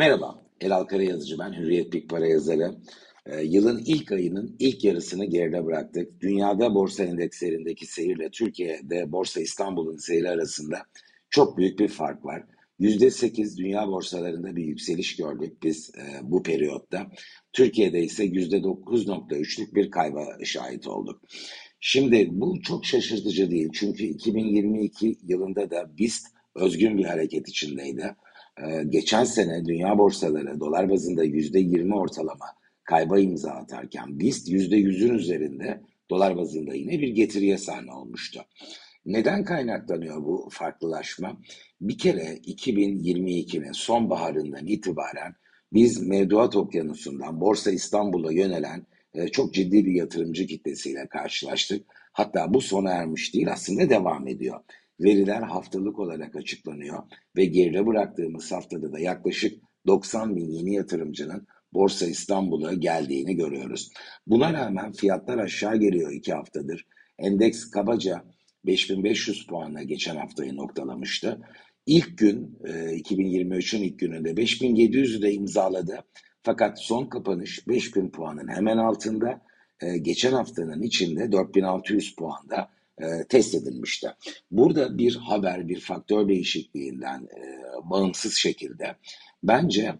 Merhaba, Elal Karayazıcı ben, Hürriyet Big Para yazarı. Ee, yılın ilk ayının ilk yarısını geride bıraktık. Dünyada borsa endekslerindeki seyirle Türkiye'de Borsa İstanbul'un seyri arasında çok büyük bir fark var. %8 dünya borsalarında bir yükseliş gördük biz e, bu periyotta. Türkiye'de ise %9.3'lük bir kayba şahit olduk. Şimdi bu çok şaşırtıcı değil çünkü 2022 yılında da BIST özgün bir hareket içindeydi. Ee, geçen sene dünya borsaları dolar bazında %20 ortalama kayba imza atarken BIST %100'ün üzerinde dolar bazında yine bir getiriye sahne olmuştu. Neden kaynaklanıyor bu farklılaşma? Bir kere 2022'nin sonbaharından itibaren biz mevduat okyanusundan Borsa İstanbul'a yönelen e, çok ciddi bir yatırımcı kitlesiyle karşılaştık. Hatta bu sona ermiş değil aslında devam ediyor. Veriler haftalık olarak açıklanıyor ve geride bıraktığımız haftada da yaklaşık 90 bin yeni yatırımcının Borsa İstanbul'a geldiğini görüyoruz. Buna rağmen fiyatlar aşağı geliyor iki haftadır. Endeks kabaca 5500 puanla geçen haftayı noktalamıştı. İlk gün 2023'ün e, ilk gününde 5700'ü de imzaladı. Fakat son kapanış 5000 puanın hemen altında. E, geçen haftanın içinde 4600 puanda e, test edilmişti. Burada bir haber, bir faktör değişikliğinden e, bağımsız şekilde bence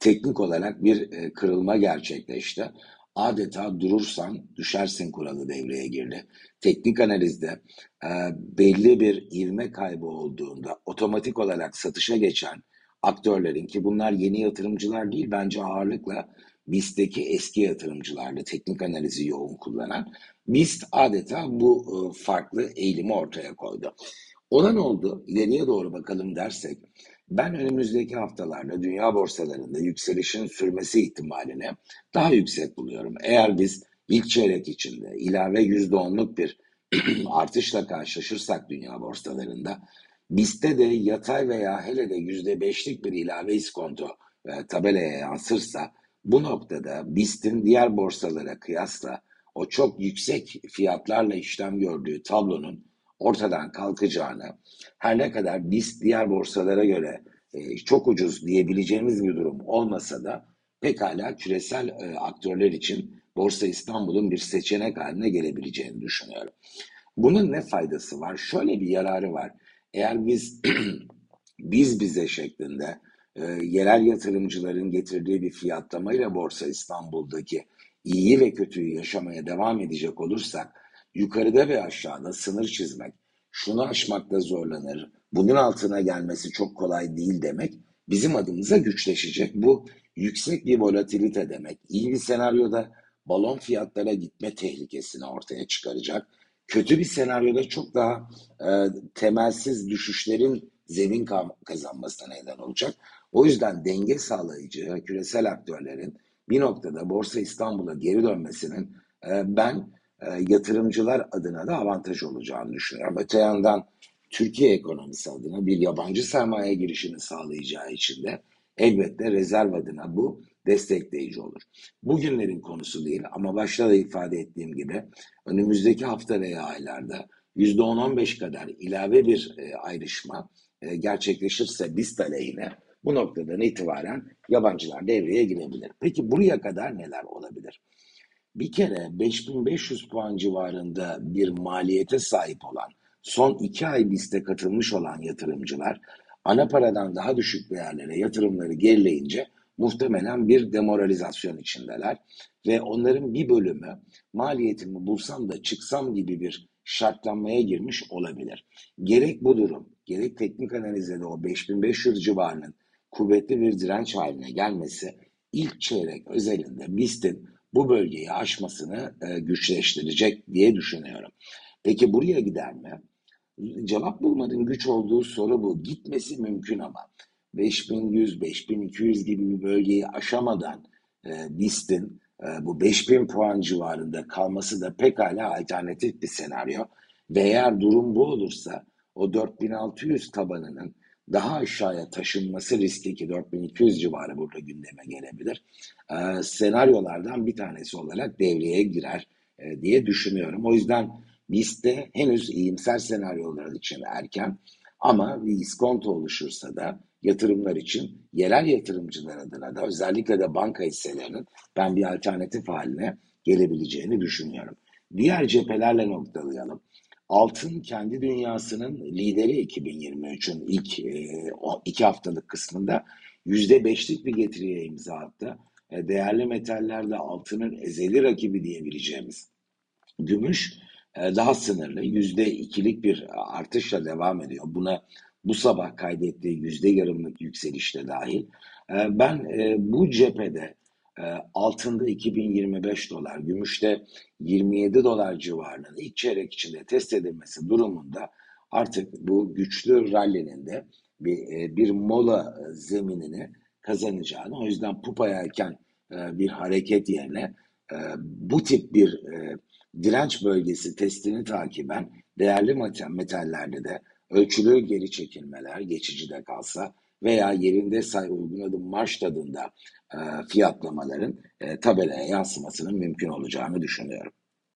teknik olarak bir e, kırılma gerçekleşti. Adeta durursan düşersin kuralı devreye girdi. Teknik analizde e, belli bir ivme kaybı olduğunda otomatik olarak satışa geçen aktörlerin ki bunlar yeni yatırımcılar değil bence ağırlıkla BIST'teki eski yatırımcılarla teknik analizi yoğun kullanan BIST adeta bu e, farklı eğilimi ortaya koydu. Ona ne oldu? İleriye doğru bakalım dersek ben önümüzdeki haftalarda dünya borsalarında yükselişin sürmesi ihtimalini daha yüksek buluyorum. Eğer biz ilk çeyrek içinde ilave %10'luk bir artışla karşılaşırsak dünya borsalarında BIST'te de yatay veya hele de %5'lik bir ilave iskonto e, tabelaya yansırsa bu noktada BIST'in diğer borsalara kıyasla o çok yüksek fiyatlarla işlem gördüğü tablonun ortadan kalkacağını, her ne kadar BIST diğer borsalara göre e, çok ucuz diyebileceğimiz bir durum olmasa da pekala küresel e, aktörler için Borsa İstanbul'un bir seçenek haline gelebileceğini düşünüyorum. Bunun ne faydası var? Şöyle bir yararı var. Eğer biz biz bize şeklinde e, yerel yatırımcıların getirdiği bir fiyatlamayla Borsa İstanbul'daki iyiyi ve kötüyü yaşamaya devam edecek olursak yukarıda ve aşağıda sınır çizmek, şunu aşmakta zorlanır, bunun altına gelmesi çok kolay değil demek bizim adımıza güçleşecek. Bu yüksek bir volatilite demek. İyi bir senaryoda balon fiyatlara gitme tehlikesini ortaya çıkaracak. Kötü bir senaryoda çok daha e, temelsiz düşüşlerin zemin kazanmasına neden olacak. O yüzden denge sağlayıcı küresel aktörlerin bir noktada Borsa İstanbul'a geri dönmesinin e, ben e, yatırımcılar adına da avantaj olacağını düşünüyorum. Öte yandan Türkiye ekonomisi adına bir yabancı sermaye girişini sağlayacağı için de elbette rezerv adına bu destekleyici olur. Bugünlerin konusu değil ama başta da ifade ettiğim gibi önümüzdeki hafta veya aylarda %10-15 kadar ilave bir e, ayrışma e, gerçekleşirse BIST aleyhine bu noktadan itibaren yabancılar devreye girebilir. Peki buraya kadar neler olabilir? Bir kere 5500 puan civarında bir maliyete sahip olan son iki ay BIST'e katılmış olan yatırımcılar ana paradan daha düşük değerlere yatırımları gerileyince muhtemelen bir demoralizasyon içindeler ve onların bir bölümü maliyetimi bulsam da çıksam gibi bir şartlanmaya girmiş olabilir. Gerek bu durum, gerek teknik analizde de o 5500 civarının kuvvetli bir direnç haline gelmesi ilk çeyrek özelinde BIST'in bu bölgeyi aşmasını e, güçleştirecek diye düşünüyorum. Peki buraya gider mi? Cevap bulmanın güç olduğu soru bu. Gitmesi mümkün ama 5100, 5200 gibi bir bölgeyi aşamadan e, BIST'in e, bu 5000 puan civarında kalması da pekala alternatif bir senaryo. Ve eğer durum bu olursa o 4600 tabanının daha aşağıya taşınması riski ki 4200 civarı burada gündeme gelebilir. E, senaryolardan bir tanesi olarak devreye girer e, diye düşünüyorum. O yüzden BIST'te henüz iyimser senaryolar için erken Ama bir iskonto oluşursa da yatırımlar için yerel yatırımcılar adına da özellikle de banka hisselerinin ben bir alternatif haline gelebileceğini düşünüyorum. Diğer cephelerle noktalayalım. Altın kendi dünyasının lideri 2023'ün ilk e, iki haftalık kısmında yüzde beşlik bir getiriye imza attı. E, değerli metallerde altının ezeli rakibi diyebileceğimiz gümüş daha sınırlı yüzde ikilik bir artışla devam ediyor. Buna bu sabah kaydettiği yüzde yarımlık yükselişte dahil. E, ben bu cephede altında 2025 dolar, gümüşte 27 dolar civarının ilk çeyrek içinde test edilmesi durumunda artık bu güçlü rallinin de bir, bir mola zeminini kazanacağını, o yüzden pupaya erken bir hareket yerine bu tip bir direnç bölgesi testini takiben değerli metallerde de ölçülü geri çekilmeler geçici de kalsa veya yerinde say uygun adım marş tadında e, fiyatlamaların e, tabelaya yansımasının mümkün olacağını düşünüyorum.